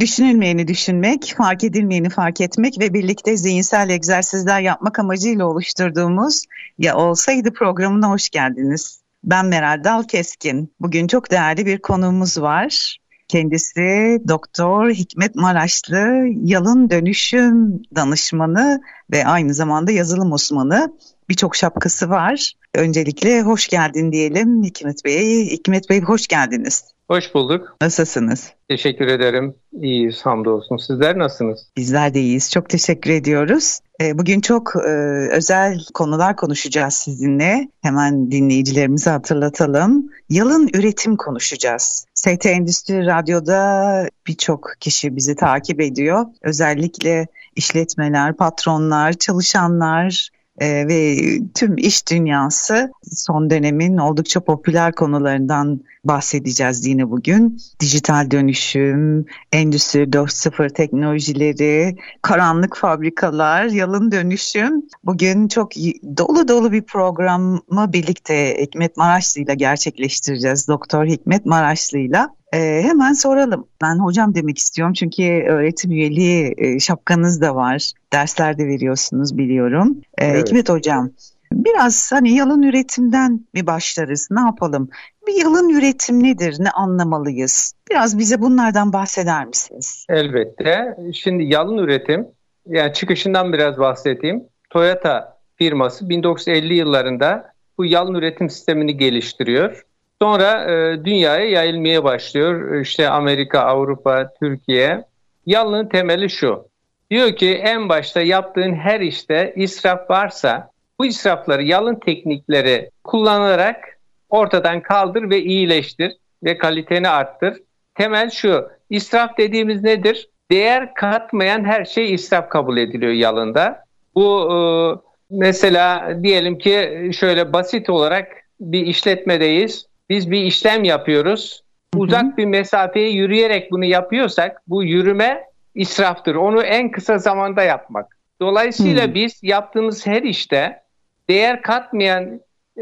Düşünülmeyeni düşünmek, fark edilmeyeni fark etmek ve birlikte zihinsel egzersizler yapmak amacıyla oluşturduğumuz Ya Olsaydı programına hoş geldiniz. Ben Meral Dal Keskin. Bugün çok değerli bir konuğumuz var. Kendisi Doktor Hikmet Maraşlı, yalın dönüşüm danışmanı ve aynı zamanda yazılım uzmanı. Birçok şapkası var. Öncelikle hoş geldin diyelim Hikmet Bey. Hikmet Bey hoş geldiniz. Hoş bulduk. Nasılsınız? Teşekkür ederim. İyiyiz hamdolsun. Sizler nasılsınız? Bizler de iyiyiz. Çok teşekkür ediyoruz. Ee, bugün çok e, özel konular konuşacağız sizinle. Hemen dinleyicilerimize hatırlatalım. Yalın üretim konuşacağız. ST Endüstri Radyo'da birçok kişi bizi takip ediyor. Özellikle işletmeler, patronlar, çalışanlar, e, ve tüm iş dünyası son dönemin oldukça popüler konularından bahsedeceğiz yine bugün. Dijital dönüşüm, Endüstri 4.0 teknolojileri, karanlık fabrikalar, yalın dönüşüm. Bugün çok dolu dolu bir programı birlikte Hikmet Maraşlı ile gerçekleştireceğiz. Doktor Hikmet Maraşlı ile. Ee, hemen soralım. Ben hocam demek istiyorum çünkü öğretim üyeliği e, şapkanız da var. Derslerde veriyorsunuz biliyorum. Ee, evet. Hikmet hocam biraz hani yalın üretimden mi başlarız? Ne yapalım? Bir yalın üretim nedir? Ne anlamalıyız? Biraz bize bunlardan bahseder misiniz? Elbette. Şimdi yalın üretim yani çıkışından biraz bahsedeyim. Toyota firması 1950 yıllarında bu yalın üretim sistemini geliştiriyor. Sonra e, dünyaya yayılmaya başlıyor. İşte Amerika, Avrupa, Türkiye. Yalının temeli şu. Diyor ki en başta yaptığın her işte israf varsa bu israfları yalın teknikleri kullanarak ortadan kaldır ve iyileştir ve kaliteni arttır. Temel şu. İsraf dediğimiz nedir? Değer katmayan her şey israf kabul ediliyor yalında. Bu e, mesela diyelim ki şöyle basit olarak bir işletmedeyiz biz bir işlem yapıyoruz. Uzak bir mesafeye yürüyerek bunu yapıyorsak bu yürüme israftır. Onu en kısa zamanda yapmak. Dolayısıyla hı. biz yaptığımız her işte değer katmayan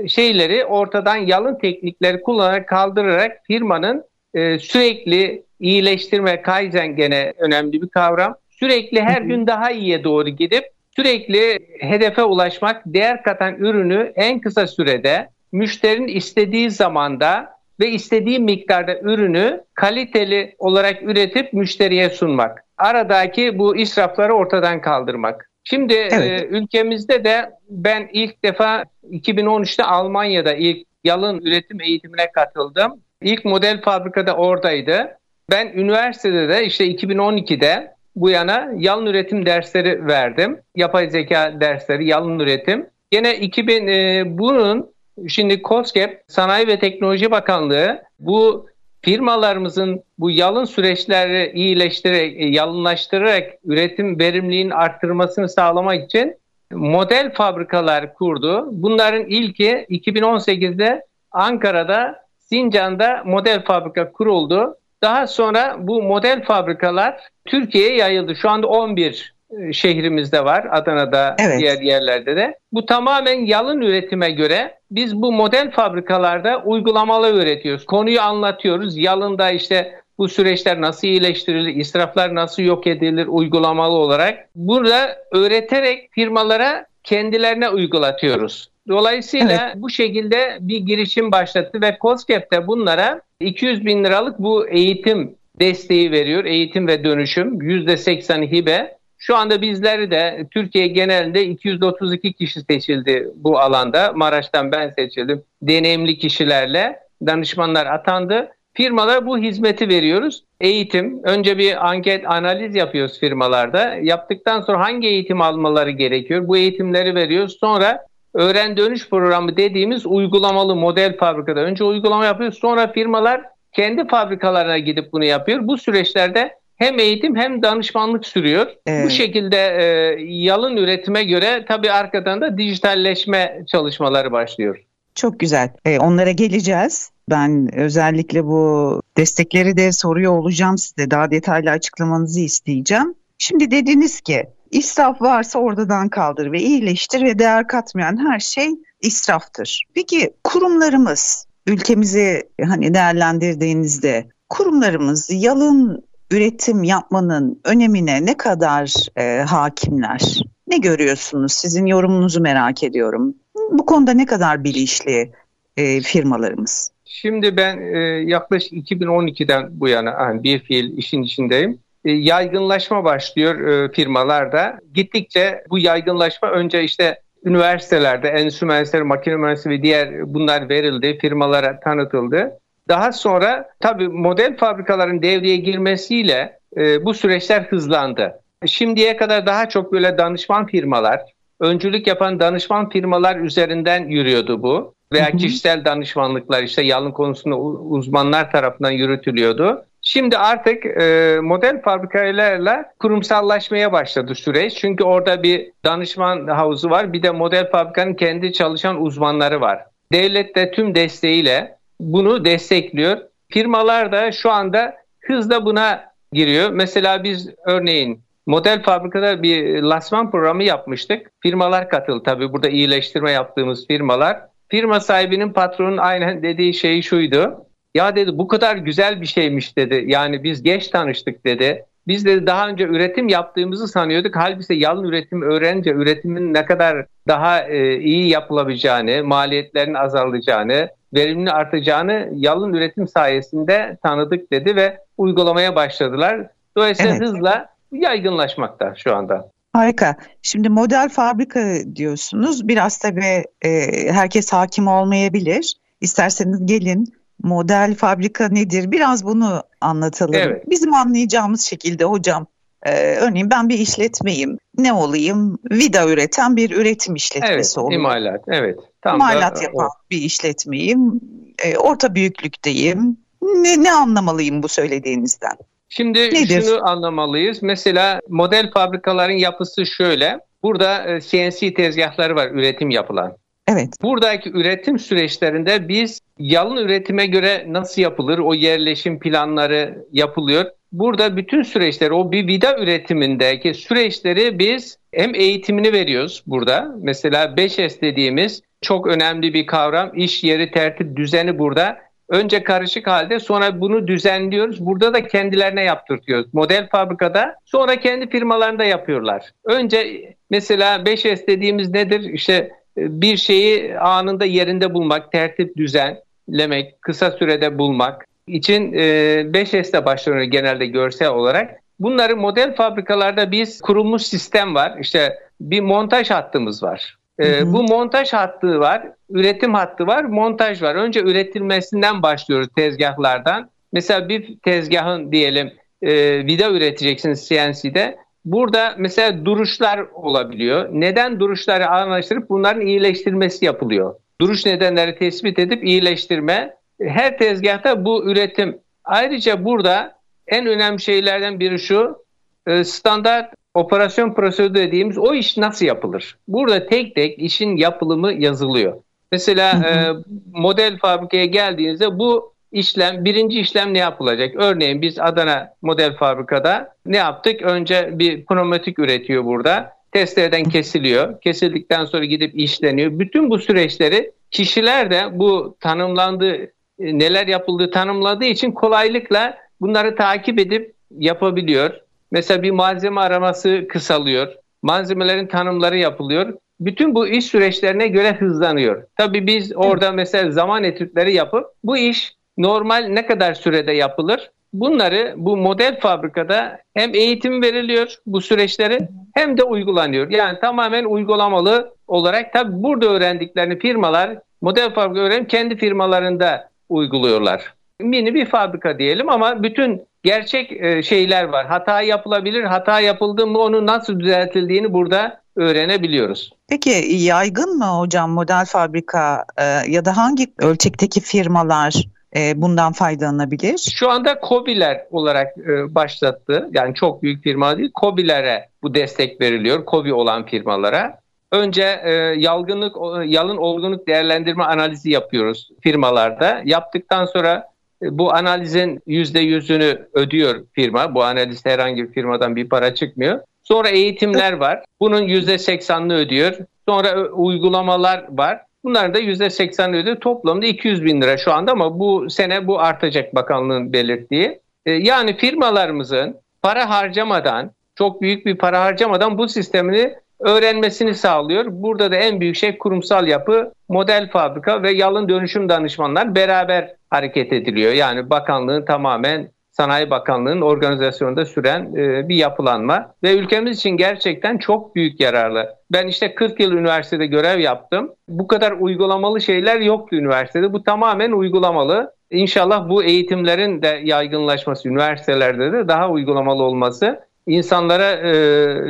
şeyleri ortadan yalın teknikleri kullanarak kaldırarak firmanın e, sürekli iyileştirme, kaizen gene önemli bir kavram. Sürekli her gün daha iyiye doğru gidip sürekli hedefe ulaşmak, değer katan ürünü en kısa sürede müşterinin istediği zamanda ve istediği miktarda ürünü kaliteli olarak üretip müşteriye sunmak. Aradaki bu israfları ortadan kaldırmak. Şimdi evet. e, ülkemizde de ben ilk defa 2013'te Almanya'da ilk yalın üretim eğitimine katıldım. İlk model fabrikada oradaydı. Ben üniversitede de işte 2012'de bu yana yalın üretim dersleri verdim. Yapay zeka dersleri, yalın üretim. Gene 2000 e, bunun Şimdi COSGAP Sanayi ve Teknoloji Bakanlığı bu firmalarımızın bu yalın süreçleri iyileştirerek, e, yalınlaştırarak üretim verimliliğinin arttırmasını sağlamak için model fabrikalar kurdu. Bunların ilki 2018'de Ankara'da Sincan'da model fabrika kuruldu. Daha sonra bu model fabrikalar Türkiye'ye yayıldı. Şu anda 11 e, şehrimizde var. Adana'da, evet. diğer yerlerde de. Bu tamamen yalın üretime göre biz bu model fabrikalarda uygulamalı üretiyoruz. Konuyu anlatıyoruz. Yalında işte bu süreçler nasıl iyileştirilir, israflar nasıl yok edilir uygulamalı olarak. Burada öğreterek firmalara kendilerine uygulatıyoruz. Dolayısıyla evet. bu şekilde bir girişim başlattı ve COSGAP bunlara 200 bin liralık bu eğitim desteği veriyor. Eğitim ve dönüşüm %80 hibe. Şu anda bizleri de Türkiye genelinde 232 kişi seçildi bu alanda. Maraş'tan ben seçildim. Deneyimli kişilerle danışmanlar atandı. Firmalara bu hizmeti veriyoruz. Eğitim, önce bir anket analiz yapıyoruz firmalarda. Yaptıktan sonra hangi eğitim almaları gerekiyor? Bu eğitimleri veriyoruz. Sonra öğren dönüş programı dediğimiz uygulamalı model fabrikada. Önce uygulama yapıyoruz. Sonra firmalar kendi fabrikalarına gidip bunu yapıyor. Bu süreçlerde hem eğitim hem danışmanlık sürüyor. Evet. Bu şekilde e, yalın üretime göre tabii arkadan da dijitalleşme çalışmaları başlıyor. Çok güzel. E, onlara geleceğiz. Ben özellikle bu destekleri de soruyor olacağım size. Daha detaylı açıklamanızı isteyeceğim. Şimdi dediniz ki israf varsa oradan kaldır ve iyileştir ve değer katmayan her şey israftır. Peki kurumlarımız ülkemizi hani değerlendirdiğinizde kurumlarımız yalın üretim yapmanın önemine ne kadar e, hakimler? Ne görüyorsunuz? Sizin yorumunuzu merak ediyorum. Bu konuda ne kadar bilinçli e, firmalarımız? Şimdi ben e, yaklaşık 2012'den bu yana yani bir fiil işin içindeyim. E, yaygınlaşma başlıyor e, firmalarda. Gittikçe bu yaygınlaşma önce işte üniversitelerde, endüstri mühendisleri, makine mühendisleri ve diğer bunlar verildi, firmalara tanıtıldı. Daha sonra tabii model fabrikaların devreye girmesiyle e, bu süreçler hızlandı. Şimdiye kadar daha çok böyle danışman firmalar, öncülük yapan danışman firmalar üzerinden yürüyordu bu. Veya kişisel danışmanlıklar işte yalın konusunda uzmanlar tarafından yürütülüyordu. Şimdi artık e, model fabrikalarla kurumsallaşmaya başladı süreç. Çünkü orada bir danışman havuzu var. Bir de model fabrikanın kendi çalışan uzmanları var. Devlet de tüm desteğiyle bunu destekliyor. Firmalar da şu anda hızla buna giriyor. Mesela biz örneğin model fabrikada bir lasman programı yapmıştık. Firmalar katıldı tabii burada iyileştirme yaptığımız firmalar. Firma sahibinin patronun aynen dediği şey şuydu. Ya dedi bu kadar güzel bir şeymiş dedi. Yani biz geç tanıştık dedi. Biz de daha önce üretim yaptığımızı sanıyorduk. Halbuki yalın üretim öğrenince üretimin ne kadar daha e, iyi yapılabileceğini, maliyetlerin azalacağını, verimli artacağını yalın üretim sayesinde tanıdık dedi ve uygulamaya başladılar. Dolayısıyla evet. hızla yaygınlaşmakta şu anda. Harika. Şimdi model fabrika diyorsunuz. Biraz tabii e, herkes hakim olmayabilir. İsterseniz gelin model fabrika nedir? Biraz bunu anlatalım. Evet. Bizim anlayacağımız şekilde hocam. Ee, örneğin ben bir işletmeyim. Ne olayım? Vida üreten bir üretim işletmesi evet, olayım. İmalat, evet. Tam imalat da, yapan o. bir işletmeyim. Ee, orta büyüklükteyim. Ne, ne anlamalıyım bu söylediğinizden? Şimdi Nedir? şunu anlamalıyız. Mesela model fabrikaların yapısı şöyle. Burada CNC e, tezgahları var üretim yapılan. Evet. Buradaki üretim süreçlerinde biz yalın üretime göre nasıl yapılır o yerleşim planları yapılıyor. Burada bütün süreçleri o bir vida üretimindeki süreçleri biz hem eğitimini veriyoruz burada. Mesela 5S dediğimiz çok önemli bir kavram. İş yeri tertip düzeni burada. Önce karışık halde sonra bunu düzenliyoruz. Burada da kendilerine yaptırtıyoruz. Model fabrikada sonra kendi firmalarında yapıyorlar. Önce mesela 5S dediğimiz nedir? İşte bir şeyi anında yerinde bulmak, tertip düzenlemek, kısa sürede bulmak için 5S'te e, başlanıyor genelde görsel olarak. Bunları model fabrikalarda biz kurulmuş sistem var. İşte bir montaj hattımız var. E, hı hı. Bu montaj hattı var, üretim hattı var, montaj var. Önce üretilmesinden başlıyoruz tezgahlardan. Mesela bir tezgahın diyelim e, vida üreteceksiniz CNC'de. Burada mesela duruşlar olabiliyor. Neden duruşları anlaştırıp bunların iyileştirmesi yapılıyor. Duruş nedenleri tespit edip iyileştirme. Her tezgahta bu üretim. Ayrıca burada en önemli şeylerden biri şu. E, standart operasyon prosedürü dediğimiz o iş nasıl yapılır? Burada tek tek işin yapılımı yazılıyor. Mesela e, model fabrikaya geldiğinizde bu işlem, birinci işlem ne yapılacak? Örneğin biz Adana model fabrikada ne yaptık? Önce bir pneumatik üretiyor burada. Testereden kesiliyor. Kesildikten sonra gidip işleniyor. Bütün bu süreçleri kişiler de bu tanımlandığı, neler yapıldığı tanımladığı için kolaylıkla bunları takip edip yapabiliyor. Mesela bir malzeme araması kısalıyor. Malzemelerin tanımları yapılıyor. Bütün bu iş süreçlerine göre hızlanıyor. Tabii biz orada mesela zaman etütleri yapıp bu iş normal ne kadar sürede yapılır? Bunları bu model fabrikada hem eğitim veriliyor bu süreçleri hem de uygulanıyor. Yani tamamen uygulamalı olarak tabi burada öğrendiklerini firmalar model fabrika öğrenip kendi firmalarında uyguluyorlar. Mini bir fabrika diyelim ama bütün gerçek e, şeyler var. Hata yapılabilir. Hata yapıldı mı onun nasıl düzeltildiğini burada öğrenebiliyoruz. Peki yaygın mı hocam model fabrika e, ya da hangi ölçekteki firmalar e, bundan faydalanabilir? Şu anda COBİ'ler olarak başlattı. Yani çok büyük firma değil. COBİ'lere bu destek veriliyor. COBİ olan firmalara. Önce e, yalgınlık, yalın olgunluk değerlendirme analizi yapıyoruz firmalarda. Yaptıktan sonra e, bu analizin %100'ünü ödüyor firma. Bu analiz herhangi bir firmadan bir para çıkmıyor. Sonra eğitimler var. Bunun %80'ını ödüyor. Sonra uygulamalar var. Bunların da %80'ını ödüyor. Toplamda 200 bin lira şu anda ama bu sene bu artacak bakanlığın belirttiği. E, yani firmalarımızın para harcamadan, çok büyük bir para harcamadan bu sistemini öğrenmesini sağlıyor. Burada da en büyük şey kurumsal yapı, model fabrika ve yalın dönüşüm danışmanlar beraber hareket ediliyor. Yani bakanlığın tamamen Sanayi Bakanlığı'nın organizasyonunda süren e, bir yapılanma ve ülkemiz için gerçekten çok büyük yararlı. Ben işte 40 yıl üniversitede görev yaptım. Bu kadar uygulamalı şeyler yoktu üniversitede. Bu tamamen uygulamalı. İnşallah bu eğitimlerin de yaygınlaşması, üniversitelerde de daha uygulamalı olması insanlara e,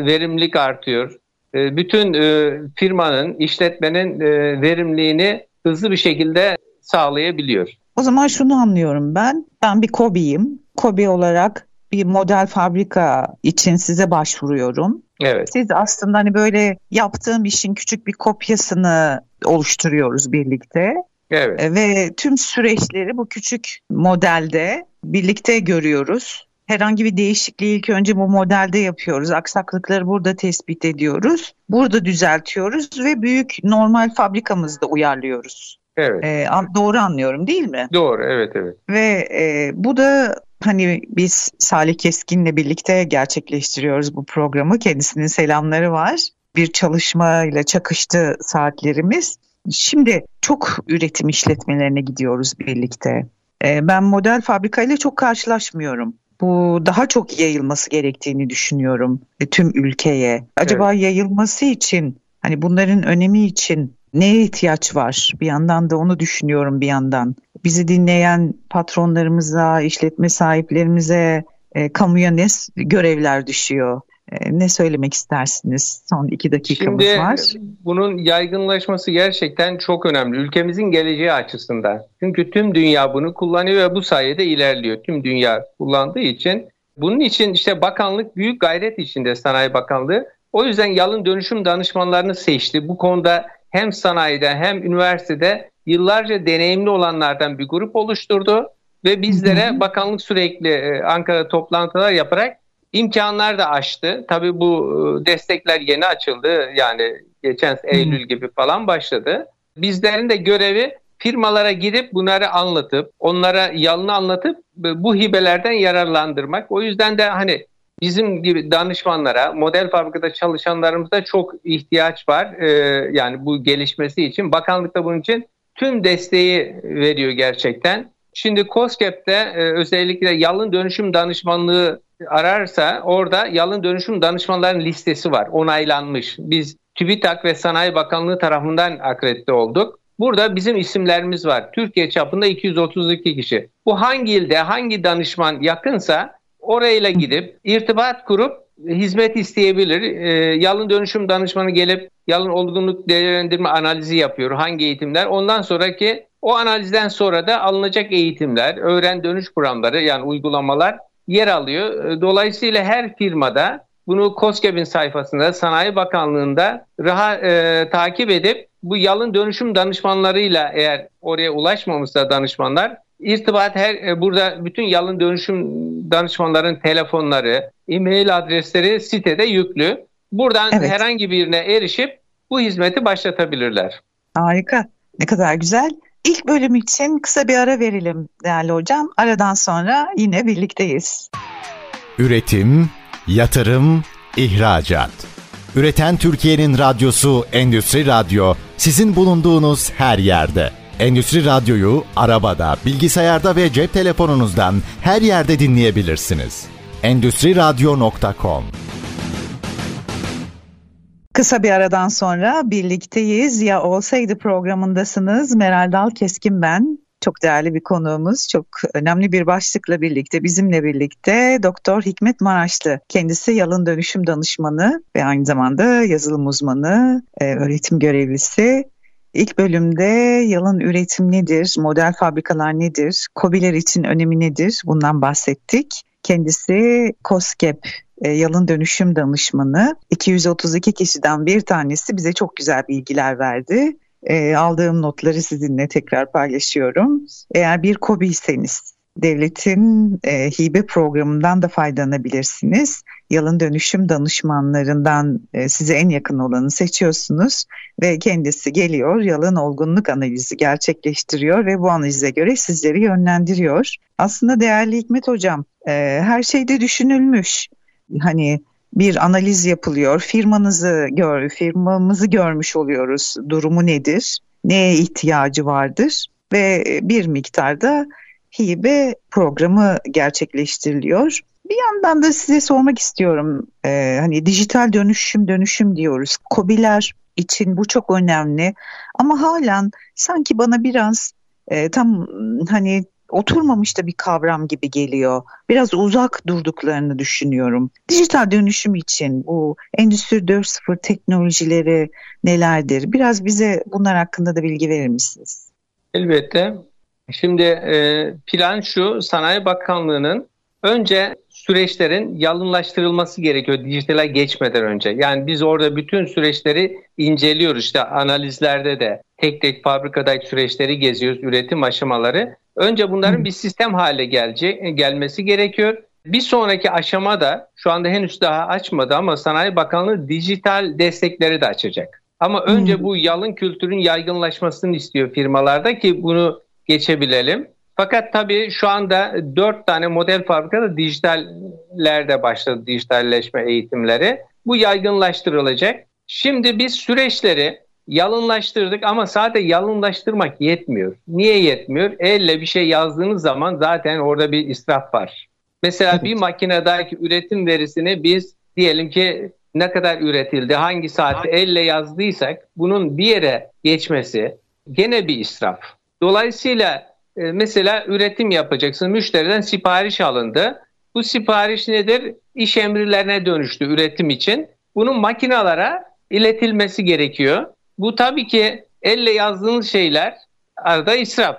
verimlilik artıyor. E, bütün e, firmanın, işletmenin e, verimliliğini hızlı bir şekilde sağlayabiliyor. O zaman şunu anlıyorum ben. Ben bir KOBİ'yim. KOBİ olarak bir model fabrika için size başvuruyorum. Evet. Siz aslında hani böyle yaptığım işin küçük bir kopyasını oluşturuyoruz birlikte. Evet. Ve tüm süreçleri bu küçük modelde birlikte görüyoruz. Herhangi bir değişikliği ilk önce bu modelde yapıyoruz. Aksaklıkları burada tespit ediyoruz. Burada düzeltiyoruz ve büyük normal fabrikamızda uyarlıyoruz. Evet. Ee, doğru anlıyorum değil mi? Doğru, evet evet. Ve e, bu da hani biz Salih Keskin'le birlikte gerçekleştiriyoruz bu programı. Kendisinin selamları var. Bir çalışmayla çakıştı saatlerimiz. Şimdi çok üretim işletmelerine gidiyoruz birlikte. Ee, ben model fabrikayla çok karşılaşmıyorum. Bu daha çok yayılması gerektiğini düşünüyorum e, tüm ülkeye. Acaba evet. yayılması için hani bunların önemi için neye ihtiyaç var? Bir yandan da onu düşünüyorum bir yandan. Bizi dinleyen patronlarımıza, işletme sahiplerimize, e, kamuya ne görevler düşüyor? E, ne söylemek istersiniz? Son iki dakikamız Şimdi, var. Bunun yaygınlaşması gerçekten çok önemli. Ülkemizin geleceği açısından. Çünkü tüm dünya bunu kullanıyor ve bu sayede ilerliyor. Tüm dünya kullandığı için. Bunun için işte bakanlık büyük gayret içinde Sanayi Bakanlığı. O yüzden yalın dönüşüm danışmanlarını seçti. Bu konuda hem sanayide hem üniversitede yıllarca deneyimli olanlardan bir grup oluşturdu ve bizlere bakanlık sürekli e, Ankara toplantılar yaparak imkanlar da açtı. Tabii bu e, destekler yeni açıldı. Yani geçen Eylül gibi falan başladı. Bizlerin de görevi firmalara gidip bunları anlatıp, onlara yalını anlatıp e, bu hibelerden yararlandırmak. O yüzden de hani bizim gibi danışmanlara, model fabrikada çalışanlarımıza çok ihtiyaç var. Ee, yani bu gelişmesi için. Bakanlık da bunun için tüm desteği veriyor gerçekten. Şimdi COSGAP'te e, özellikle yalın dönüşüm danışmanlığı ararsa orada yalın dönüşüm danışmanların listesi var. Onaylanmış. Biz TÜBİTAK ve Sanayi Bakanlığı tarafından akredite olduk. Burada bizim isimlerimiz var. Türkiye çapında 232 kişi. Bu hangi ilde hangi danışman yakınsa orayla gidip irtibat kurup hizmet isteyebilir. E, yalın dönüşüm danışmanı gelip yalın olgunluk değerlendirme analizi yapıyor. Hangi eğitimler? Ondan sonraki o analizden sonra da alınacak eğitimler, öğren dönüş programları yani uygulamalar yer alıyor. E, dolayısıyla her firmada bunu COSGAP'in sayfasında, Sanayi Bakanlığı'nda rahat e, takip edip bu yalın dönüşüm danışmanlarıyla eğer oraya ulaşmamışsa danışmanlar irtibat her e, burada bütün yalın dönüşüm danışmanların telefonları, e-mail adresleri sitede yüklü. Buradan evet. herhangi birine erişip bu hizmeti başlatabilirler. Harika. Ne kadar güzel. İlk bölüm için kısa bir ara verelim değerli hocam. Aradan sonra yine birlikteyiz. Üretim, yatırım, ihracat. Üreten Türkiye'nin radyosu Endüstri Radyo sizin bulunduğunuz her yerde. Endüstri Radyo'yu arabada, bilgisayarda ve cep telefonunuzdan her yerde dinleyebilirsiniz. Endüstri Radyo.com Kısa bir aradan sonra birlikteyiz. Ya olsaydı programındasınız. Meral Dal Keskin ben. Çok değerli bir konuğumuz, çok önemli bir başlıkla birlikte, bizimle birlikte Doktor Hikmet Maraşlı. Kendisi yalın dönüşüm danışmanı ve aynı zamanda yazılım uzmanı, e, öğretim görevlisi. İlk bölümde yalın üretim nedir, model fabrikalar nedir, COBİ'ler için önemi nedir bundan bahsettik. Kendisi COSGAP e, yalın dönüşüm danışmanı. 232 kişiden bir tanesi bize çok güzel bilgiler verdi. E, aldığım notları sizinle tekrar paylaşıyorum. Eğer bir COBİ'yseniz devletin e, hibe programından da faydalanabilirsiniz. Yalın dönüşüm danışmanlarından e, size en yakın olanı seçiyorsunuz ve kendisi geliyor, yalın olgunluk analizi gerçekleştiriyor ve bu analize göre sizleri yönlendiriyor. Aslında değerli Hikmet Hocam, e, her şeyde düşünülmüş. Hani bir analiz yapılıyor, firmanızı gör, firmamızı görmüş oluyoruz, durumu nedir, neye ihtiyacı vardır ve bir miktarda hibe programı gerçekleştiriliyor. Bir yandan da size sormak istiyorum. Ee, hani dijital dönüşüm dönüşüm diyoruz. Kobiler için bu çok önemli. Ama halen sanki bana biraz e, tam hani oturmamış da bir kavram gibi geliyor. Biraz uzak durduklarını düşünüyorum. Dijital dönüşüm için bu Endüstri 4.0 teknolojileri nelerdir? Biraz bize bunlar hakkında da bilgi verir misiniz? Elbette. Şimdi e, plan şu, Sanayi Bakanlığı'nın önce süreçlerin yalınlaştırılması gerekiyor dijitale geçmeden önce. Yani biz orada bütün süreçleri inceliyoruz işte analizlerde de tek tek fabrikadaki süreçleri geziyoruz, üretim aşamaları. Önce bunların bir sistem hale gelecek, gelmesi gerekiyor. Bir sonraki aşamada şu anda henüz daha açmadı ama Sanayi Bakanlığı dijital destekleri de açacak. Ama önce bu yalın kültürün yaygınlaşmasını istiyor firmalarda ki bunu geçebilelim. Fakat tabii şu anda dört tane model fabrikada dijitallerde başladı dijitalleşme eğitimleri. Bu yaygınlaştırılacak. Şimdi biz süreçleri yalınlaştırdık ama sadece yalınlaştırmak yetmiyor. Niye yetmiyor? Elle bir şey yazdığınız zaman zaten orada bir israf var. Mesela evet. bir makinedeki üretim verisini biz diyelim ki ne kadar üretildi, hangi saatte elle yazdıysak bunun bir yere geçmesi gene bir israf. Dolayısıyla e, mesela üretim yapacaksın. Müşteriden sipariş alındı. Bu sipariş nedir? İş emirlerine dönüştü üretim için. Bunun makinalara iletilmesi gerekiyor. Bu tabii ki elle yazdığınız şeyler arada israf.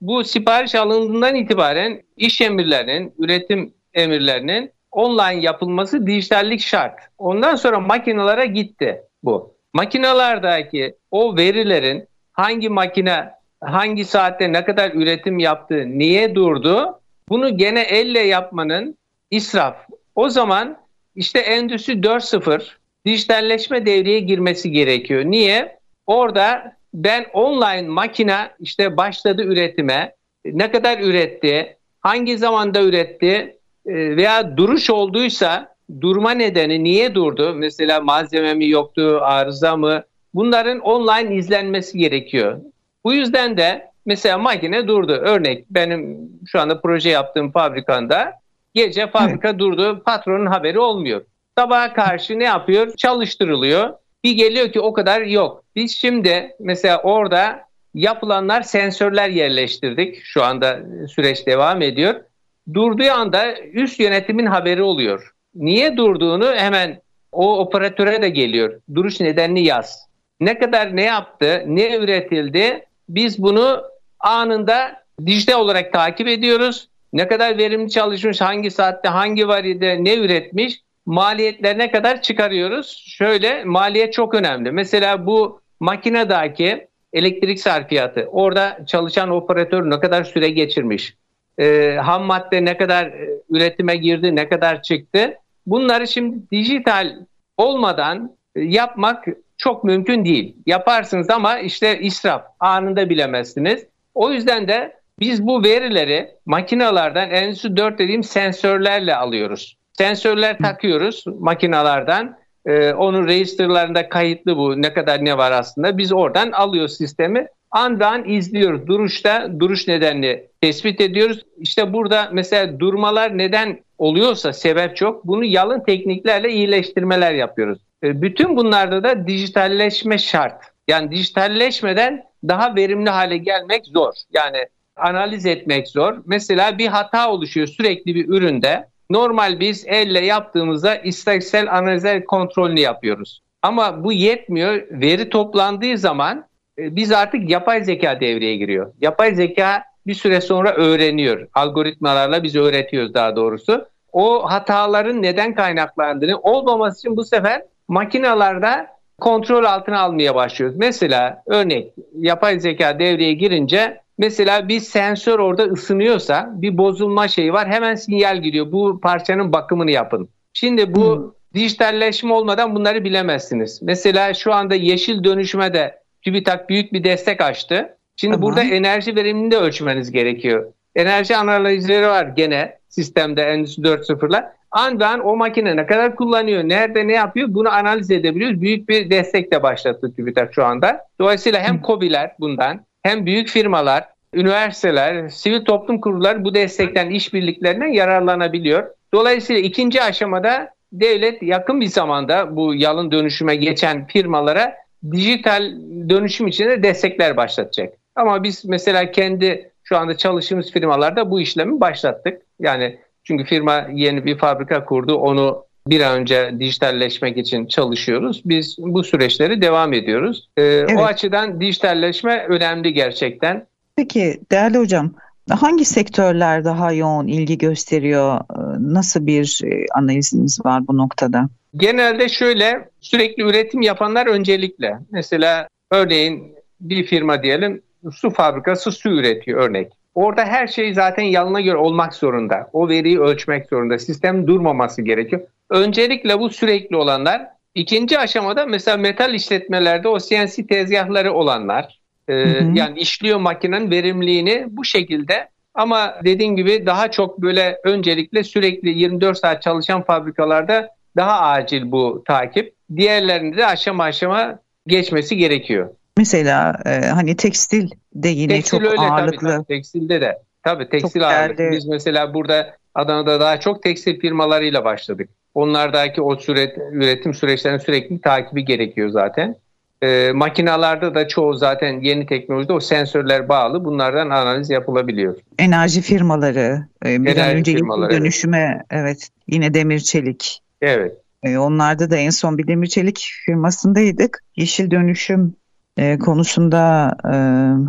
Bu sipariş alındığından itibaren iş emirlerinin, üretim emirlerinin online yapılması dijitallik şart. Ondan sonra makinalara gitti bu. Makinalardaki o verilerin hangi makine hangi saatte ne kadar üretim yaptı, niye durdu? Bunu gene elle yapmanın israf. O zaman işte Endüstri 4.0 dijitalleşme devreye girmesi gerekiyor. Niye? Orada ben online makine işte başladı üretime, ne kadar üretti, hangi zamanda üretti e, veya duruş olduysa durma nedeni niye durdu? Mesela malzeme mi yoktu, arıza mı? Bunların online izlenmesi gerekiyor. Bu yüzden de mesela makine durdu. Örnek benim şu anda proje yaptığım fabrikanda gece fabrika Hı. durdu. Patronun haberi olmuyor. Sabaha karşı ne yapıyor? Çalıştırılıyor. Bir geliyor ki o kadar yok. Biz şimdi mesela orada yapılanlar sensörler yerleştirdik. Şu anda süreç devam ediyor. Durduğu anda üst yönetimin haberi oluyor. Niye durduğunu hemen o operatöre de geliyor. Duruş nedenini yaz. Ne kadar ne yaptı, ne üretildi biz bunu anında dijital olarak takip ediyoruz. Ne kadar verimli çalışmış, hangi saatte, hangi varide ne üretmiş, maliyetlerine kadar çıkarıyoruz. Şöyle maliyet çok önemli. Mesela bu makinedeki elektrik sarfiyatı, orada çalışan operatör ne kadar süre geçirmiş, e, ham madde ne kadar e, üretime girdi, ne kadar çıktı. Bunları şimdi dijital olmadan e, yapmak çok mümkün değil. Yaparsınız ama işte israf anında bilemezsiniz. O yüzden de biz bu verileri makinalardan Endüstri 4 dediğim sensörlerle alıyoruz. Sensörler takıyoruz makinalardan. Ee, onun registerlarında kayıtlı bu ne kadar ne var aslında. Biz oradan alıyoruz sistemi. Andan izliyoruz. Duruşta duruş nedenini tespit ediyoruz. İşte burada mesela durmalar neden oluyorsa sebep çok. Bunu yalın tekniklerle iyileştirmeler yapıyoruz. E, bütün bunlarda da dijitalleşme şart. Yani dijitalleşmeden daha verimli hale gelmek zor. Yani analiz etmek zor. Mesela bir hata oluşuyor sürekli bir üründe. Normal biz elle yaptığımızda istatistiksel analizler kontrolünü yapıyoruz. Ama bu yetmiyor. Veri toplandığı zaman e, biz artık yapay zeka devreye giriyor. Yapay zeka bir süre sonra öğreniyor. Algoritmalarla biz öğretiyoruz daha doğrusu. O hataların neden kaynaklandığını olmaması için bu sefer makinalarda kontrol altına almaya başlıyoruz. Mesela örnek yapay zeka devreye girince mesela bir sensör orada ısınıyorsa bir bozulma şeyi var hemen sinyal giriyor. Bu parçanın bakımını yapın. Şimdi bu hmm. dijitalleşme olmadan bunları bilemezsiniz. Mesela şu anda yeşil dönüşüme de TÜBİTAK büyük bir destek açtı. Şimdi tamam. burada enerji verimini de ölçmeniz gerekiyor. Enerji analizleri var gene sistemde Endüstri 4.0'la. Andan o makine ne kadar kullanıyor, nerede ne yapıyor bunu analiz edebiliyoruz. Büyük bir destek de başlattı TÜBİTAK şu anda. Dolayısıyla hem COBİ'ler bundan hem büyük firmalar, üniversiteler, sivil toplum kurulları bu destekten, işbirliklerinden yararlanabiliyor. Dolayısıyla ikinci aşamada devlet yakın bir zamanda bu yalın dönüşüme geçen firmalara dijital dönüşüm için de destekler başlatacak. Ama biz mesela kendi şu anda çalıştığımız firmalarda bu işlemi başlattık. Yani çünkü firma yeni bir fabrika kurdu. Onu bir an önce dijitalleşmek için çalışıyoruz. Biz bu süreçleri devam ediyoruz. Ee, evet. O açıdan dijitalleşme önemli gerçekten. Peki değerli hocam hangi sektörler daha yoğun ilgi gösteriyor? Ee, nasıl bir e, analiziniz var bu noktada? Genelde şöyle sürekli üretim yapanlar öncelikle. Mesela örneğin bir firma diyelim su fabrikası su üretiyor örnek. Orada her şey zaten yalına göre olmak zorunda. O veriyi ölçmek zorunda. Sistem durmaması gerekiyor. Öncelikle bu sürekli olanlar. İkinci aşamada mesela metal işletmelerde o CNC tezgahları olanlar. E, hı hı. Yani işliyor makinenin verimliliğini bu şekilde ama dediğim gibi daha çok böyle öncelikle sürekli 24 saat çalışan fabrikalarda daha acil bu takip. Diğerlerinde de aşama aşama geçmesi gerekiyor. Mesela e, hani tekstil de yine tekstil çok öyle, ağırlıklı. Tabii, tabii, tekstilde de. Tabii tekstil çok ağırlıklı. Değerli. Biz mesela burada Adana'da daha çok tekstil firmalarıyla başladık. Onlardaki o süre, üretim süreçlerinin sürekli takibi gerekiyor zaten. E, makinalarda da çoğu zaten yeni teknolojide o sensörler bağlı. Bunlardan analiz yapılabiliyor. Enerji firmaları, e, bir Enerji önce firmaları, dönüşüme evet. evet yine demir çelik. Evet. E, onlarda da en son bir demir çelik firmasındaydık. Yeşil dönüşüm e, konusunda e,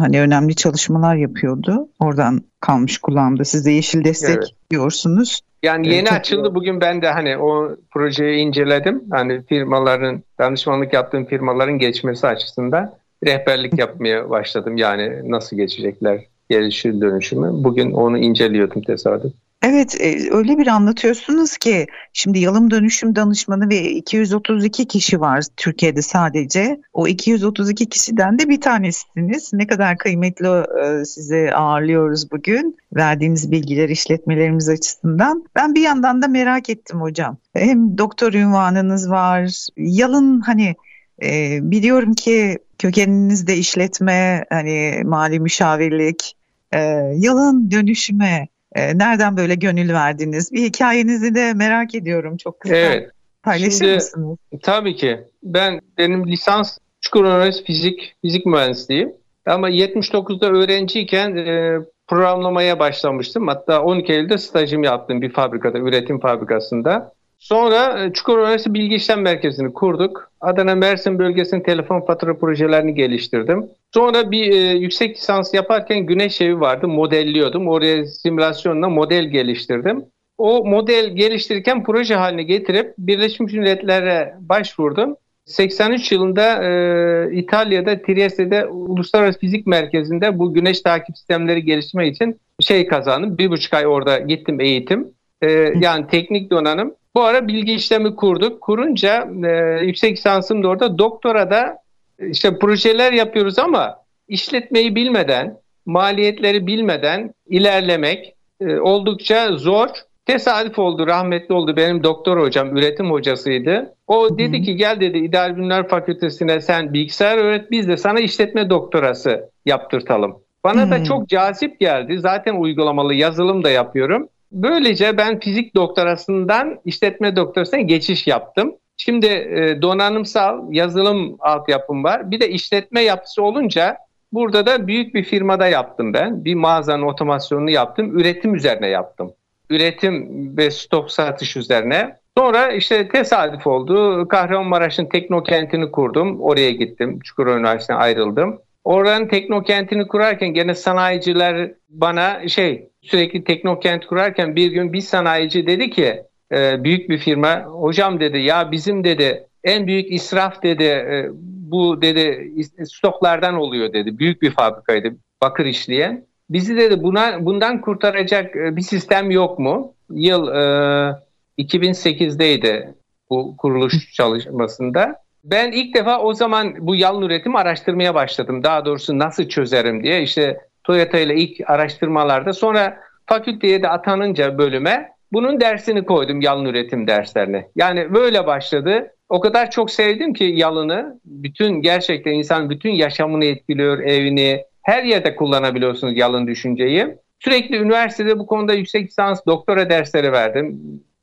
hani önemli çalışmalar yapıyordu. Oradan kalmış kulağımda. Siz de yeşil destek evet. diyorsunuz. Yani yeni evet, açıldı. Bugün ben de hani o projeyi inceledim. Hani firmaların, danışmanlık yaptığım firmaların geçmesi açısından rehberlik yapmaya başladım. Yani nasıl geçecekler gelişir dönüşümü. Bugün onu inceliyordum tesadüf. Evet e, öyle bir anlatıyorsunuz ki şimdi yalım dönüşüm danışmanı ve 232 kişi var Türkiye'de sadece. O 232 kişiden de bir tanesiniz. Ne kadar kıymetli e, size ağırlıyoruz bugün verdiğiniz bilgiler işletmelerimiz açısından. Ben bir yandan da merak ettim hocam. Hem doktor ünvanınız var. Yalın hani e, biliyorum ki kökeninizde işletme hani mali müşavirlik yalın dönüşüme e, nereden böyle gönül verdiniz? Bir hikayenizi de merak ediyorum çok kısa. Evet. Paylaşır Şimdi, mısınız? Tabii ki. Ben benim lisans Çukurova Üniversitesi Fizik, Fizik Mühendisliği. Ama 79'da öğrenciyken e, programlamaya başlamıştım. Hatta 12 Eylül'de stajım yaptım bir fabrikada, üretim fabrikasında. Sonra e, Çukurova Üniversitesi Bilgi İşlem Merkezi'ni kurduk. Adana Mersin bölgesinin telefon fatura projelerini geliştirdim. Sonra bir e, yüksek lisans yaparken güneş evi vardı, modelliyordum. Oraya simülasyonla model geliştirdim. O model geliştirirken proje haline getirip Birleşmiş Milletler'e başvurdum. 83 yılında e, İtalya'da Trieste'de Uluslararası Fizik Merkezi'nde bu güneş takip sistemleri geliştirme için şey kazandım. Bir buçuk ay orada gittim eğitim. E, yani teknik donanım. Bu ara bilgi işlemi kurduk. Kurunca e, yüksek lisansım da orada. Doktora da işte projeler yapıyoruz ama işletmeyi bilmeden, maliyetleri bilmeden ilerlemek e, oldukça zor. Tesadüf oldu, rahmetli oldu. Benim doktor hocam, üretim hocasıydı. O dedi ki gel dedi İdeal Bilimler Fakültesine sen bilgisayar öğret, biz de sana işletme doktorası yaptırtalım. Bana da çok cazip geldi. Zaten uygulamalı yazılım da yapıyorum. Böylece ben fizik doktorasından işletme doktorasına geçiş yaptım. Şimdi e, donanımsal yazılım altyapım var. Bir de işletme yapısı olunca burada da büyük bir firmada yaptım ben. Bir mağazanın otomasyonunu yaptım. Üretim üzerine yaptım. Üretim ve stok satış üzerine. Sonra işte tesadüf oldu. Kahramanmaraş'ın teknokentini kurdum. Oraya gittim. Çukurova Üniversitesi'ne ayrıldım. Oranın teknokentini kurarken gene sanayiciler bana şey sürekli teknokent kurarken bir gün bir sanayici dedi ki e, büyük bir firma hocam dedi ya bizim dedi en büyük israf dedi e, bu dedi stoklardan oluyor dedi. Büyük bir fabrikaydı bakır işleyen. Bizi dedi buna bundan kurtaracak e, bir sistem yok mu? Yıl e, 2008'deydi bu kuruluş çalışmasında. Ben ilk defa o zaman bu yalın üretimi araştırmaya başladım. Daha doğrusu nasıl çözerim diye. İşte Toyota ile ilk araştırmalarda sonra fakülteye de atanınca bölüme bunun dersini koydum yalın üretim derslerine. Yani böyle başladı. O kadar çok sevdim ki yalını. Bütün gerçekten insan bütün yaşamını etkiliyor, evini. Her yerde kullanabiliyorsunuz yalın düşünceyi. Sürekli üniversitede bu konuda yüksek lisans, doktora dersleri verdim.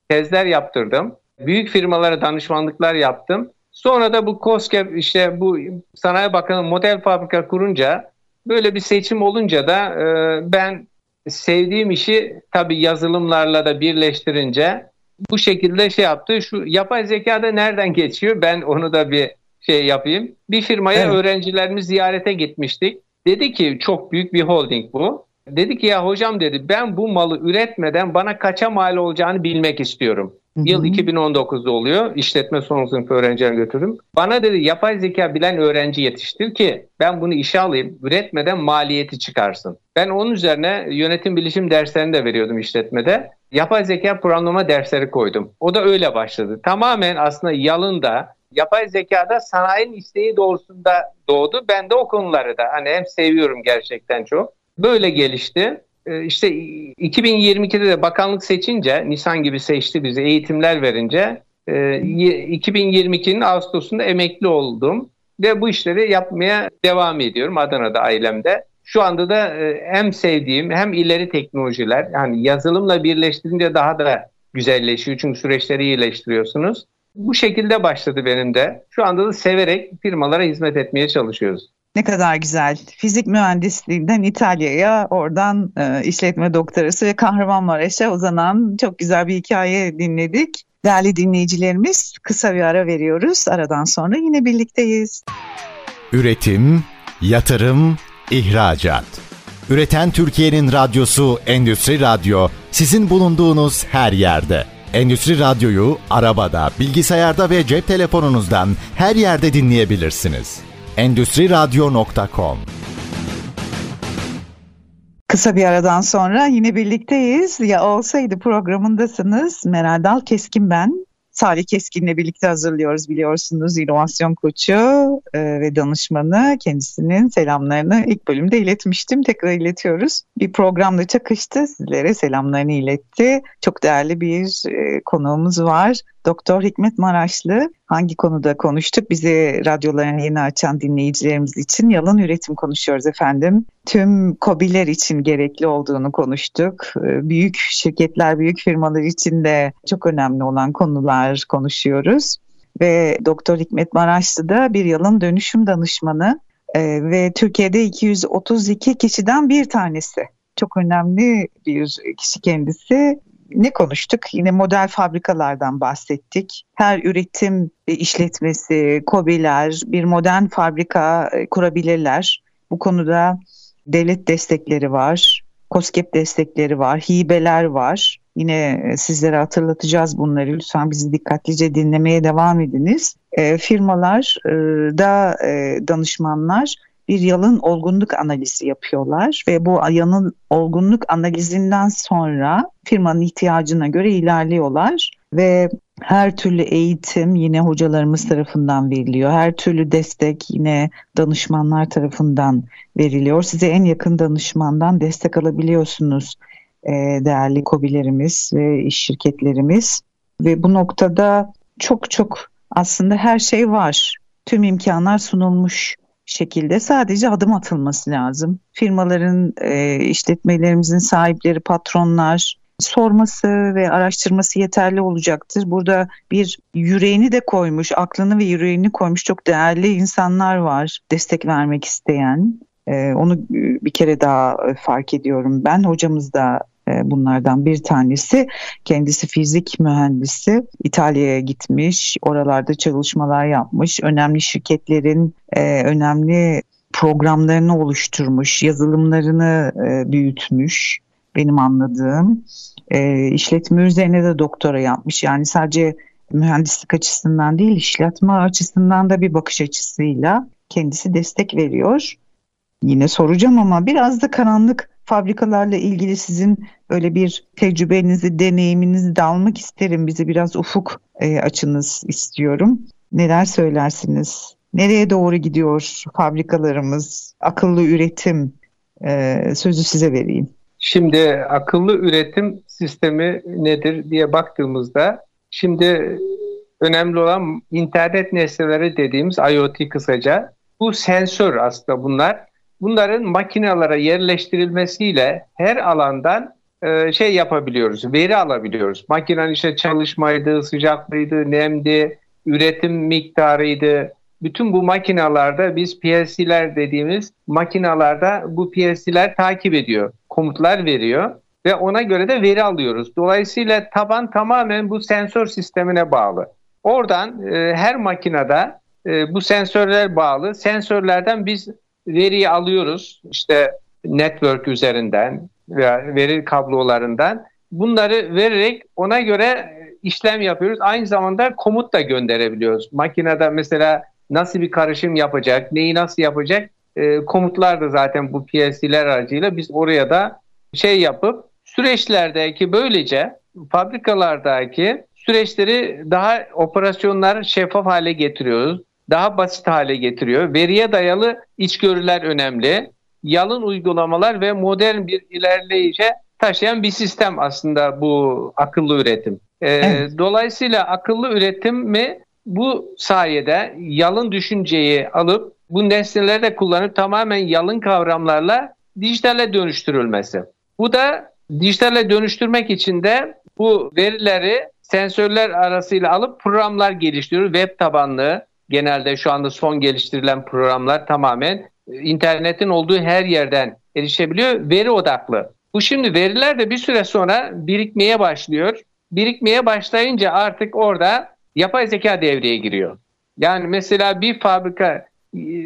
Tezler yaptırdım. Büyük firmalara danışmanlıklar yaptım. Sonra da bu COSGAP işte bu Sanayi Bakanı model fabrika kurunca böyle bir seçim olunca da e, ben sevdiğim işi tabii yazılımlarla da birleştirince bu şekilde şey yaptı. Şu yapay zekada nereden geçiyor? Ben onu da bir şey yapayım. Bir firmaya evet. öğrencilerimiz ziyarete gitmiştik. Dedi ki çok büyük bir holding bu. Dedi ki ya hocam dedi ben bu malı üretmeden bana kaça mal olacağını bilmek istiyorum. Hı-hı. Yıl 2019'da oluyor. İşletme son sınıf öğrencilerine götürdüm. Bana dedi yapay zeka bilen öğrenci yetiştir ki ben bunu işe alayım. Üretmeden maliyeti çıkarsın. Ben onun üzerine yönetim bilişim derslerini de veriyordum işletmede. Yapay zeka programlama dersleri koydum. O da öyle başladı. Tamamen aslında yalında yapay zekada sanayinin isteği doğrusunda doğdu. Ben de o konuları da hani hem seviyorum gerçekten çok. Böyle gelişti. Ee, işte 2022'de de bakanlık seçince, Nisan gibi seçti bizi, eğitimler verince 2022'nin e, Ağustos'unda emekli oldum ve bu işleri yapmaya devam ediyorum Adana'da ailemde. Şu anda da e, hem sevdiğim hem ileri teknolojiler yani yazılımla birleştirince daha da güzelleşiyor çünkü süreçleri iyileştiriyorsunuz. Bu şekilde başladı benim de. Şu anda da severek firmalara hizmet etmeye çalışıyoruz. Ne kadar güzel. Fizik mühendisliğinden İtalya'ya, oradan e, işletme doktorası ve Kahramanmaraş'a uzanan çok güzel bir hikaye dinledik. Değerli dinleyicilerimiz kısa bir ara veriyoruz. Aradan sonra yine birlikteyiz. Üretim, yatırım, ihracat. Üreten Türkiye'nin radyosu Endüstri Radyo sizin bulunduğunuz her yerde. Endüstri Radyo'yu arabada, bilgisayarda ve cep telefonunuzdan her yerde dinleyebilirsiniz endüstriradyo.com Kısa bir aradan sonra yine birlikteyiz. Ya olsaydı programındasınız. Meral Dal Keskin ben. Salih Keskin'le birlikte hazırlıyoruz biliyorsunuz inovasyon koçu e, ve danışmanı kendisinin selamlarını ilk bölümde iletmiştim tekrar iletiyoruz. Bir programda çakıştı sizlere selamlarını iletti. Çok değerli bir e, konuğumuz var. Doktor Hikmet Maraşlı hangi konuda konuştuk? Bizi radyolarını yeni açan dinleyicilerimiz için yalan üretim konuşuyoruz efendim. Tüm kobiler için gerekli olduğunu konuştuk. Ee, büyük şirketler, büyük firmalar için de çok önemli olan konular konuşuyoruz. Ve Doktor Hikmet Maraşlı da bir yalan dönüşüm danışmanı ee, ve Türkiye'de 232 kişiden bir tanesi. Çok önemli bir kişi kendisi ne konuştuk? Yine model fabrikalardan bahsettik. Her üretim işletmesi, kobiler bir modern fabrika e, kurabilirler. Bu konuda devlet destekleri var, COSGAP destekleri var, hibeler var. Yine e, sizlere hatırlatacağız bunları. Lütfen bizi dikkatlice dinlemeye devam ediniz. E, firmalar e, da e, danışmanlar bir yalın olgunluk analizi yapıyorlar ve bu yalın olgunluk analizinden sonra firmanın ihtiyacına göre ilerliyorlar ve her türlü eğitim yine hocalarımız tarafından veriliyor. Her türlü destek yine danışmanlar tarafından veriliyor. Size en yakın danışmandan destek alabiliyorsunuz e, değerli kobilerimiz ve iş şirketlerimiz. Ve bu noktada çok çok aslında her şey var. Tüm imkanlar sunulmuş şekilde sadece adım atılması lazım. Firmaların, e, işletmelerimizin sahipleri, patronlar sorması ve araştırması yeterli olacaktır. Burada bir yüreğini de koymuş, aklını ve yüreğini koymuş çok değerli insanlar var destek vermek isteyen. E, onu bir kere daha fark ediyorum. Ben hocamız da e, bunlardan bir tanesi. Kendisi fizik mühendisi. İtalya'ya gitmiş, oralarda çalışmalar yapmış. Önemli şirketlerin e, önemli programlarını oluşturmuş, yazılımlarını e, büyütmüş benim anladığım. E, işletme üzerine de doktora yapmış. Yani sadece mühendislik açısından değil, işletme açısından da bir bakış açısıyla kendisi destek veriyor. Yine soracağım ama biraz da karanlık fabrikalarla ilgili sizin öyle bir tecrübenizi, deneyiminizi de almak isterim. Bize biraz ufuk e, açınız istiyorum. Neler söylersiniz? Nereye doğru gidiyor fabrikalarımız? Akıllı üretim e, sözü size vereyim. Şimdi akıllı üretim sistemi nedir diye baktığımızda şimdi önemli olan internet nesneleri dediğimiz IoT kısaca. Bu sensör aslında bunlar. Bunların makinalara yerleştirilmesiyle her alandan e, şey yapabiliyoruz, veri alabiliyoruz. Makinenin işte çalışmaydı, sıcaklığıydı, nemdi, üretim miktarıydı. Bütün bu makinalarda biz PLC'ler dediğimiz makinalarda bu PLC'ler takip ediyor, komutlar veriyor ve ona göre de veri alıyoruz. Dolayısıyla taban tamamen bu sensör sistemine bağlı. Oradan e, her makinede e, bu sensörler bağlı. Sensörlerden biz veriyi alıyoruz. İşte network üzerinden veya veri kablolarından. Bunları vererek ona göre işlem yapıyoruz. Aynı zamanda komut da gönderebiliyoruz. Makinede mesela nasıl bir karışım yapacak, neyi nasıl yapacak e, komutlar da zaten bu PLC'ler aracıyla biz oraya da şey yapıp süreçlerdeki böylece fabrikalardaki süreçleri daha operasyonlar şeffaf hale getiriyoruz. Daha basit hale getiriyor. Veriye dayalı içgörüler önemli. Yalın uygulamalar ve modern bir ilerleyice taşıyan bir sistem aslında bu akıllı üretim. Ee, evet. Dolayısıyla akıllı üretim mi bu sayede yalın düşünceyi alıp bu nesneleri de kullanıp tamamen yalın kavramlarla dijitale dönüştürülmesi. Bu da dijitale dönüştürmek için de bu verileri sensörler arasıyla alıp programlar geliştiriyor. Web tabanlı genelde şu anda son geliştirilen programlar tamamen internetin olduğu her yerden erişebiliyor. Veri odaklı. Bu şimdi veriler de bir süre sonra birikmeye başlıyor. Birikmeye başlayınca artık orada yapay zeka devreye giriyor. Yani mesela bir fabrika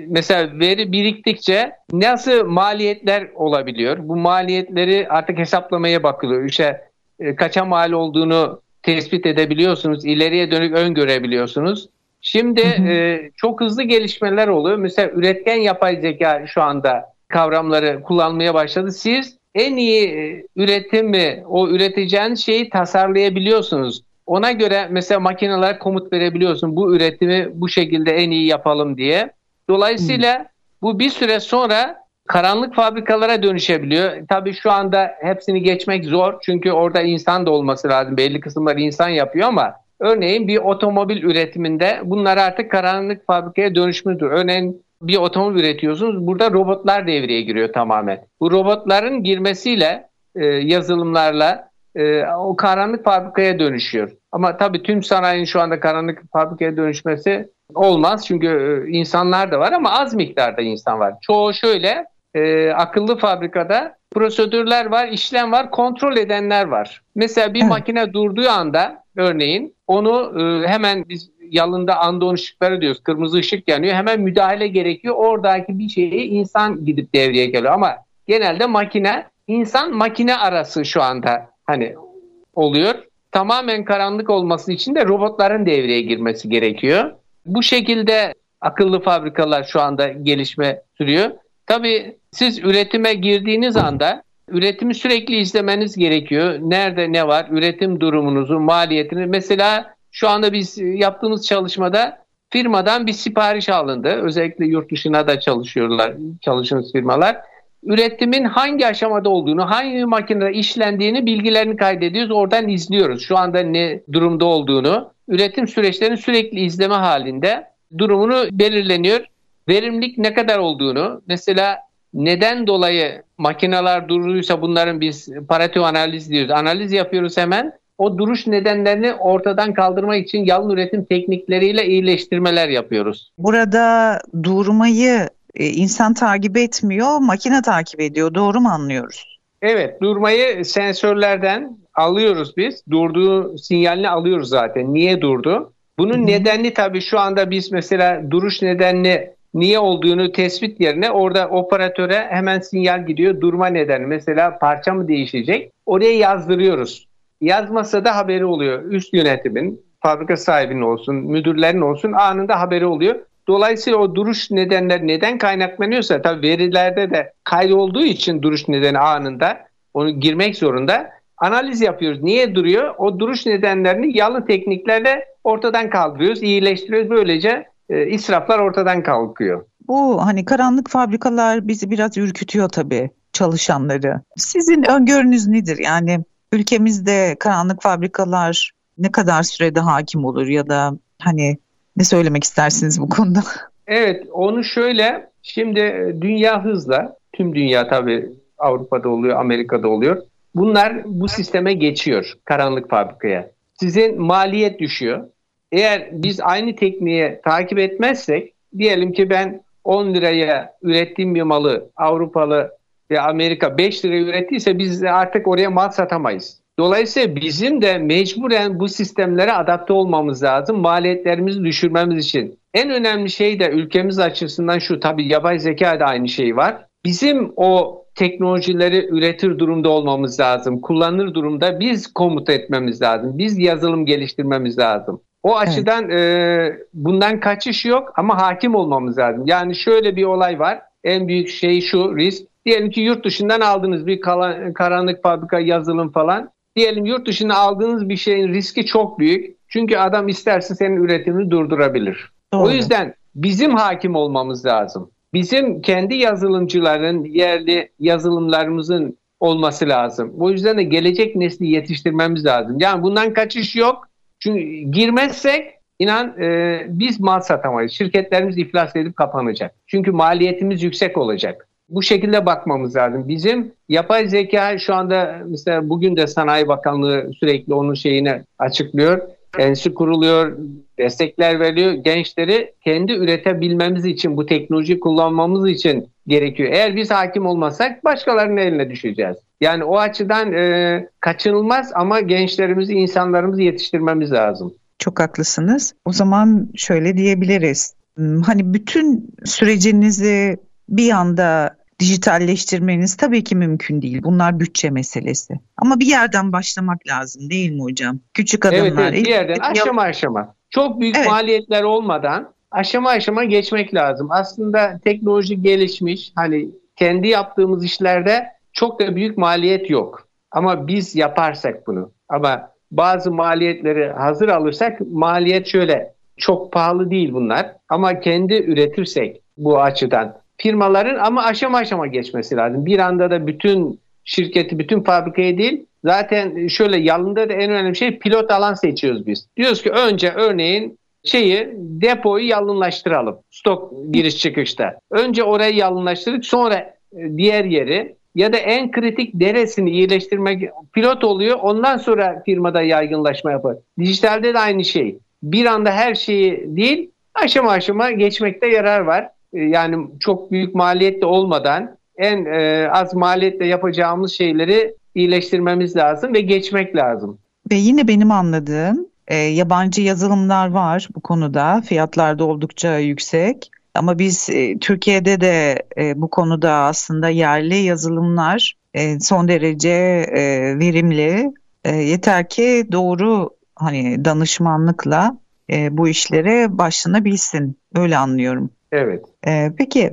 mesela veri biriktikçe nasıl maliyetler olabiliyor? Bu maliyetleri artık hesaplamaya bakılıyor. İşte e, kaça mal olduğunu tespit edebiliyorsunuz. ileriye dönük öngörebiliyorsunuz. Şimdi e, çok hızlı gelişmeler oluyor. Mesela üretken yapay zeka şu anda kavramları kullanmaya başladı. Siz en iyi e, üretimi, o üreteceğiniz şeyi tasarlayabiliyorsunuz. Ona göre mesela makineler komut verebiliyorsun. Bu üretimi bu şekilde en iyi yapalım diye. Dolayısıyla hmm. bu bir süre sonra karanlık fabrikalara dönüşebiliyor. Tabii şu anda hepsini geçmek zor. Çünkü orada insan da olması lazım. Belli kısımları insan yapıyor ama örneğin bir otomobil üretiminde bunlar artık karanlık fabrikaya dönüşmüştür. Örneğin bir otomobil üretiyorsunuz. Burada robotlar devreye giriyor tamamen. Bu robotların girmesiyle e, yazılımlarla e, o karanlık fabrikaya dönüşüyor. Ama tabii tüm sanayinin şu anda karanlık fabrikaya dönüşmesi olmaz. Çünkü e, insanlar da var ama az miktarda insan var. Çoğu şöyle e, akıllı fabrikada prosedürler var, işlem var, kontrol edenler var. Mesela bir evet. makine durduğu anda örneğin onu e, hemen biz yalında andon ışıkları diyoruz. Kırmızı ışık yanıyor. Hemen müdahale gerekiyor. Oradaki bir şeyi insan gidip devreye geliyor. Ama genelde makine insan makine arası şu anda hani oluyor. Tamamen karanlık olması için de robotların devreye girmesi gerekiyor. Bu şekilde akıllı fabrikalar şu anda gelişme sürüyor. Tabii siz üretime girdiğiniz anda üretimi sürekli izlemeniz gerekiyor. Nerede ne var? Üretim durumunuzu, maliyetini. Mesela şu anda biz yaptığımız çalışmada firmadan bir sipariş alındı. Özellikle yurt dışına da çalışıyorlar, çalışan firmalar. Üretimin hangi aşamada olduğunu, hangi makinede işlendiğini bilgilerini kaydediyoruz. Oradan izliyoruz. Şu anda ne durumda olduğunu. Üretim süreçlerini sürekli izleme halinde durumunu belirleniyor. Verimlilik ne kadar olduğunu, mesela neden dolayı makineler duruysa bunların biz paratio analiz diyoruz. Analiz yapıyoruz hemen. O duruş nedenlerini ortadan kaldırmak için yalın üretim teknikleriyle iyileştirmeler yapıyoruz. Burada durmayı insan takip etmiyor, makine takip ediyor. Doğru mu anlıyoruz? Evet, durmayı sensörlerden alıyoruz biz. Durduğu sinyalini alıyoruz zaten. Niye durdu? Bunun Hı. nedenini tabii şu anda biz mesela duruş nedenini niye olduğunu tespit yerine orada operatöre hemen sinyal gidiyor. Durma nedeni mesela parça mı değişecek? Oraya yazdırıyoruz. Yazmasa da haberi oluyor. Üst yönetimin, fabrika sahibinin olsun, müdürlerin olsun anında haberi oluyor. Dolayısıyla o duruş nedenler neden kaynaklanıyorsa tabii verilerde de kaydolduğu için duruş nedeni anında onu girmek zorunda. Analiz yapıyoruz. Niye duruyor? O duruş nedenlerini yalın tekniklerle ortadan kaldırıyoruz, iyileştiriyoruz. Böylece e, israflar ortadan kalkıyor. Bu hani karanlık fabrikalar bizi biraz ürkütüyor tabii çalışanları. Sizin öngörünüz nedir? Yani ülkemizde karanlık fabrikalar ne kadar sürede hakim olur ya da hani ne söylemek istersiniz bu konuda? Evet onu şöyle şimdi dünya hızla tüm dünya tabii Avrupa'da oluyor Amerika'da oluyor. Bunlar bu sisteme geçiyor karanlık fabrikaya. Sizin maliyet düşüyor. Eğer biz aynı tekniğe takip etmezsek diyelim ki ben 10 liraya ürettiğim bir malı Avrupalı ve Amerika 5 liraya ürettiyse biz artık oraya mal satamayız. Dolayısıyla bizim de mecburen bu sistemlere adapte olmamız lazım. Maliyetlerimizi düşürmemiz için. En önemli şey de ülkemiz açısından şu tabii yapay zeka da aynı şey var. Bizim o teknolojileri üretir durumda olmamız lazım. Kullanır durumda biz komut etmemiz lazım. Biz yazılım geliştirmemiz lazım. O açıdan evet. e, bundan kaçış yok ama hakim olmamız lazım. Yani şöyle bir olay var. En büyük şey şu risk. Diyelim ki yurt dışından aldığınız bir karanlık fabrika yazılım falan. Diyelim yurt dışına aldığınız bir şeyin riski çok büyük. Çünkü adam isterse senin üretimini durdurabilir. Doğru. O yüzden bizim hakim olmamız lazım. Bizim kendi yazılımcıların, yerli yazılımlarımızın olması lazım. O yüzden de gelecek nesli yetiştirmemiz lazım. Yani bundan kaçış yok. Çünkü girmezsek inan e, biz mal satamayız. Şirketlerimiz iflas edip kapanacak. Çünkü maliyetimiz yüksek olacak. Bu şekilde bakmamız lazım. Bizim yapay zeka şu anda mesela bugün de Sanayi Bakanlığı sürekli onun şeyini açıklıyor enstitü kuruluyor, destekler veriyor. Gençleri kendi üretebilmemiz için, bu teknoloji kullanmamız için gerekiyor. Eğer biz hakim olmasak başkalarının eline düşeceğiz. Yani o açıdan e, kaçınılmaz ama gençlerimizi, insanlarımızı yetiştirmemiz lazım. Çok haklısınız. O zaman şöyle diyebiliriz. Hmm, hani bütün sürecinizi bir anda dijitalleştirmeniz tabii ki mümkün değil. Bunlar bütçe meselesi. Ama bir yerden başlamak lazım değil mi hocam? Küçük adımlar. Evet, evet bir yerden aşama aşama. Çok büyük evet. maliyetler olmadan aşama aşama geçmek lazım. Aslında teknoloji gelişmiş. Hani kendi yaptığımız işlerde çok da büyük maliyet yok. Ama biz yaparsak bunu. Ama bazı maliyetleri hazır alırsak maliyet şöyle çok pahalı değil bunlar. Ama kendi üretirsek bu açıdan firmaların ama aşama aşama geçmesi lazım. Bir anda da bütün şirketi, bütün fabrikayı değil. Zaten şöyle yalında da en önemli şey pilot alan seçiyoruz biz. Diyoruz ki önce örneğin şeyi depoyu yalınlaştıralım. Stok giriş çıkışta. Önce orayı yalınlaştırıp sonra e, diğer yeri ya da en kritik deresini iyileştirmek pilot oluyor. Ondan sonra firmada yaygınlaşma yapar. Dijitalde de aynı şey. Bir anda her şeyi değil aşama aşama geçmekte yarar var. E, yani çok büyük maliyetle olmadan en e, az maliyetle yapacağımız şeyleri iyileştirmemiz lazım ve geçmek lazım. Ve yine benim anladığım e, yabancı yazılımlar var bu konuda. Fiyatlar da oldukça yüksek. Ama biz e, Türkiye'de de e, bu konuda aslında yerli yazılımlar e, son derece e, verimli. E, yeter ki doğru hani danışmanlıkla e, bu işlere başlanabilsin. Öyle anlıyorum. Evet. Ee, peki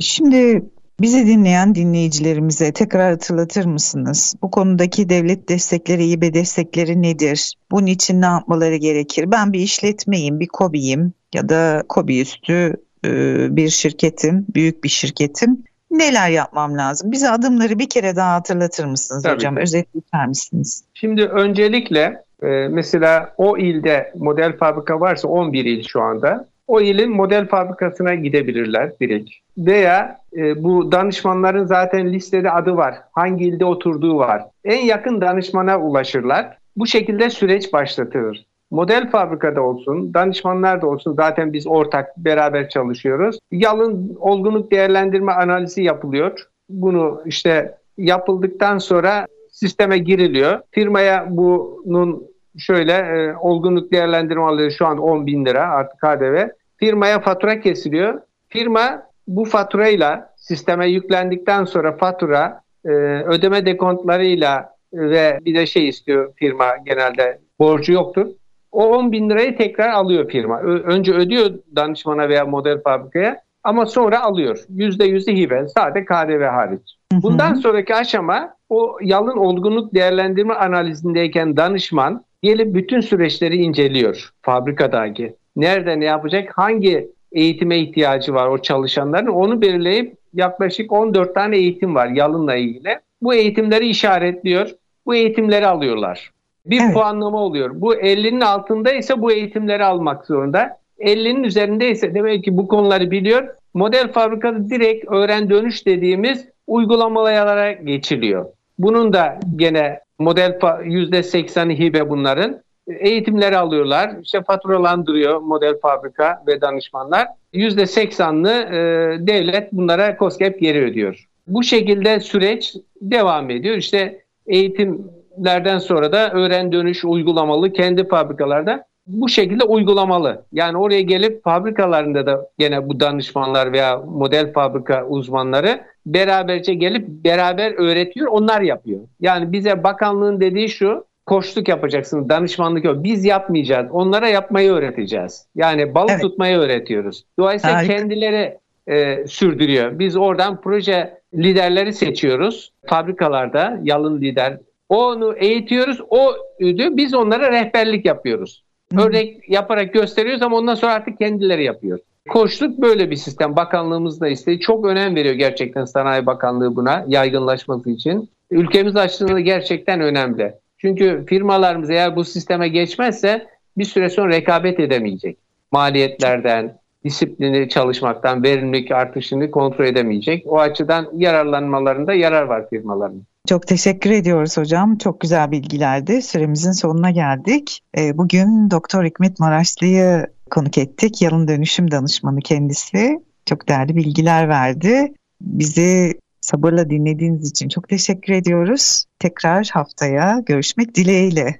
şimdi bizi dinleyen dinleyicilerimize tekrar hatırlatır mısınız? Bu konudaki devlet destekleri, İBE destekleri nedir? Bunun için ne yapmaları gerekir? Ben bir işletmeyim, bir KOBİ'yim ya da KOBİ üstü e, bir şirketim, büyük bir şirketim. Neler yapmam lazım? Bize adımları bir kere daha hatırlatır mısınız Tabii hocam? Özetler misiniz? Şimdi öncelikle e, mesela o ilde model fabrika varsa 11 il şu anda o ilin model fabrikasına gidebilirler direkt. Veya e, bu danışmanların zaten listede adı var. Hangi ilde oturduğu var. En yakın danışmana ulaşırlar. Bu şekilde süreç başlatılır. Model fabrikada olsun, danışmanlar da olsun zaten biz ortak beraber çalışıyoruz. Yalın olgunluk değerlendirme analizi yapılıyor. Bunu işte yapıldıktan sonra sisteme giriliyor. Firmaya bunun şöyle e, olgunluk değerlendirme alıyor şu an 10 bin lira artık KDV. Firmaya fatura kesiliyor. Firma bu faturayla sisteme yüklendikten sonra fatura e, ödeme dekontlarıyla ve bir de şey istiyor firma genelde borcu yoktur. O 10 bin lirayı tekrar alıyor firma. Önce ödüyor danışmana veya model fabrikaya ama sonra alıyor. %100'ü hibe sadece KDV hariç. Bundan sonraki aşama o yalın olgunluk değerlendirme analizindeyken danışman gelip bütün süreçleri inceliyor fabrikadaki. Nerede ne yapacak, hangi eğitime ihtiyacı var o çalışanların onu belirleyip yaklaşık 14 tane eğitim var yalınla ilgili. Bu eğitimleri işaretliyor. Bu eğitimleri alıyorlar. Bir evet. puanlama oluyor. Bu 50'nin altında ise bu eğitimleri almak zorunda. 50'nin üzerinde ise demek ki bu konuları biliyor. Model fabrikada direkt öğren dönüş dediğimiz uygulamalara geçiliyor. Bunun da gene model %80'i hibe bunların. Eğitimleri alıyorlar. İşte faturalandırıyor model fabrika ve danışmanlar. %80'ını e, devlet bunlara COSGAP geri ödüyor. Bu şekilde süreç devam ediyor. İşte eğitimlerden sonra da öğren dönüş uygulamalı kendi fabrikalarda bu şekilde uygulamalı. Yani oraya gelip fabrikalarında da gene bu danışmanlar veya model fabrika uzmanları beraberce gelip beraber öğretiyor, onlar yapıyor. Yani bize bakanlığın dediği şu, koçluk yapacaksınız, danışmanlık yok. Biz yapmayacağız, onlara yapmayı öğreteceğiz. Yani balık evet. tutmayı öğretiyoruz. Dolayısıyla Harika. kendileri e, sürdürüyor. Biz oradan proje liderleri seçiyoruz. Fabrikalarda yalın lider. Onu eğitiyoruz, o ödü biz onlara rehberlik yapıyoruz. Örnek yaparak gösteriyoruz ama ondan sonra artık kendileri yapıyor. Koçluk böyle bir sistem. Bakanlığımız da istedi. Çok önem veriyor gerçekten Sanayi Bakanlığı buna yaygınlaşması için. Ülkemiz açısından gerçekten önemli. Çünkü firmalarımız eğer bu sisteme geçmezse bir süre sonra rekabet edemeyecek. Maliyetlerden, disiplini çalışmaktan, verimlilik artışını kontrol edemeyecek. O açıdan yararlanmalarında yarar var firmaların. Çok teşekkür ediyoruz hocam. Çok güzel bilgilerdi. Süremizin sonuna geldik. Ee, bugün Doktor Hikmet Maraşlı'yı konuk ettik. Yalın dönüşüm danışmanı kendisi. Çok değerli bilgiler verdi. Bizi sabırla dinlediğiniz için çok teşekkür ediyoruz. Tekrar haftaya görüşmek dileğiyle.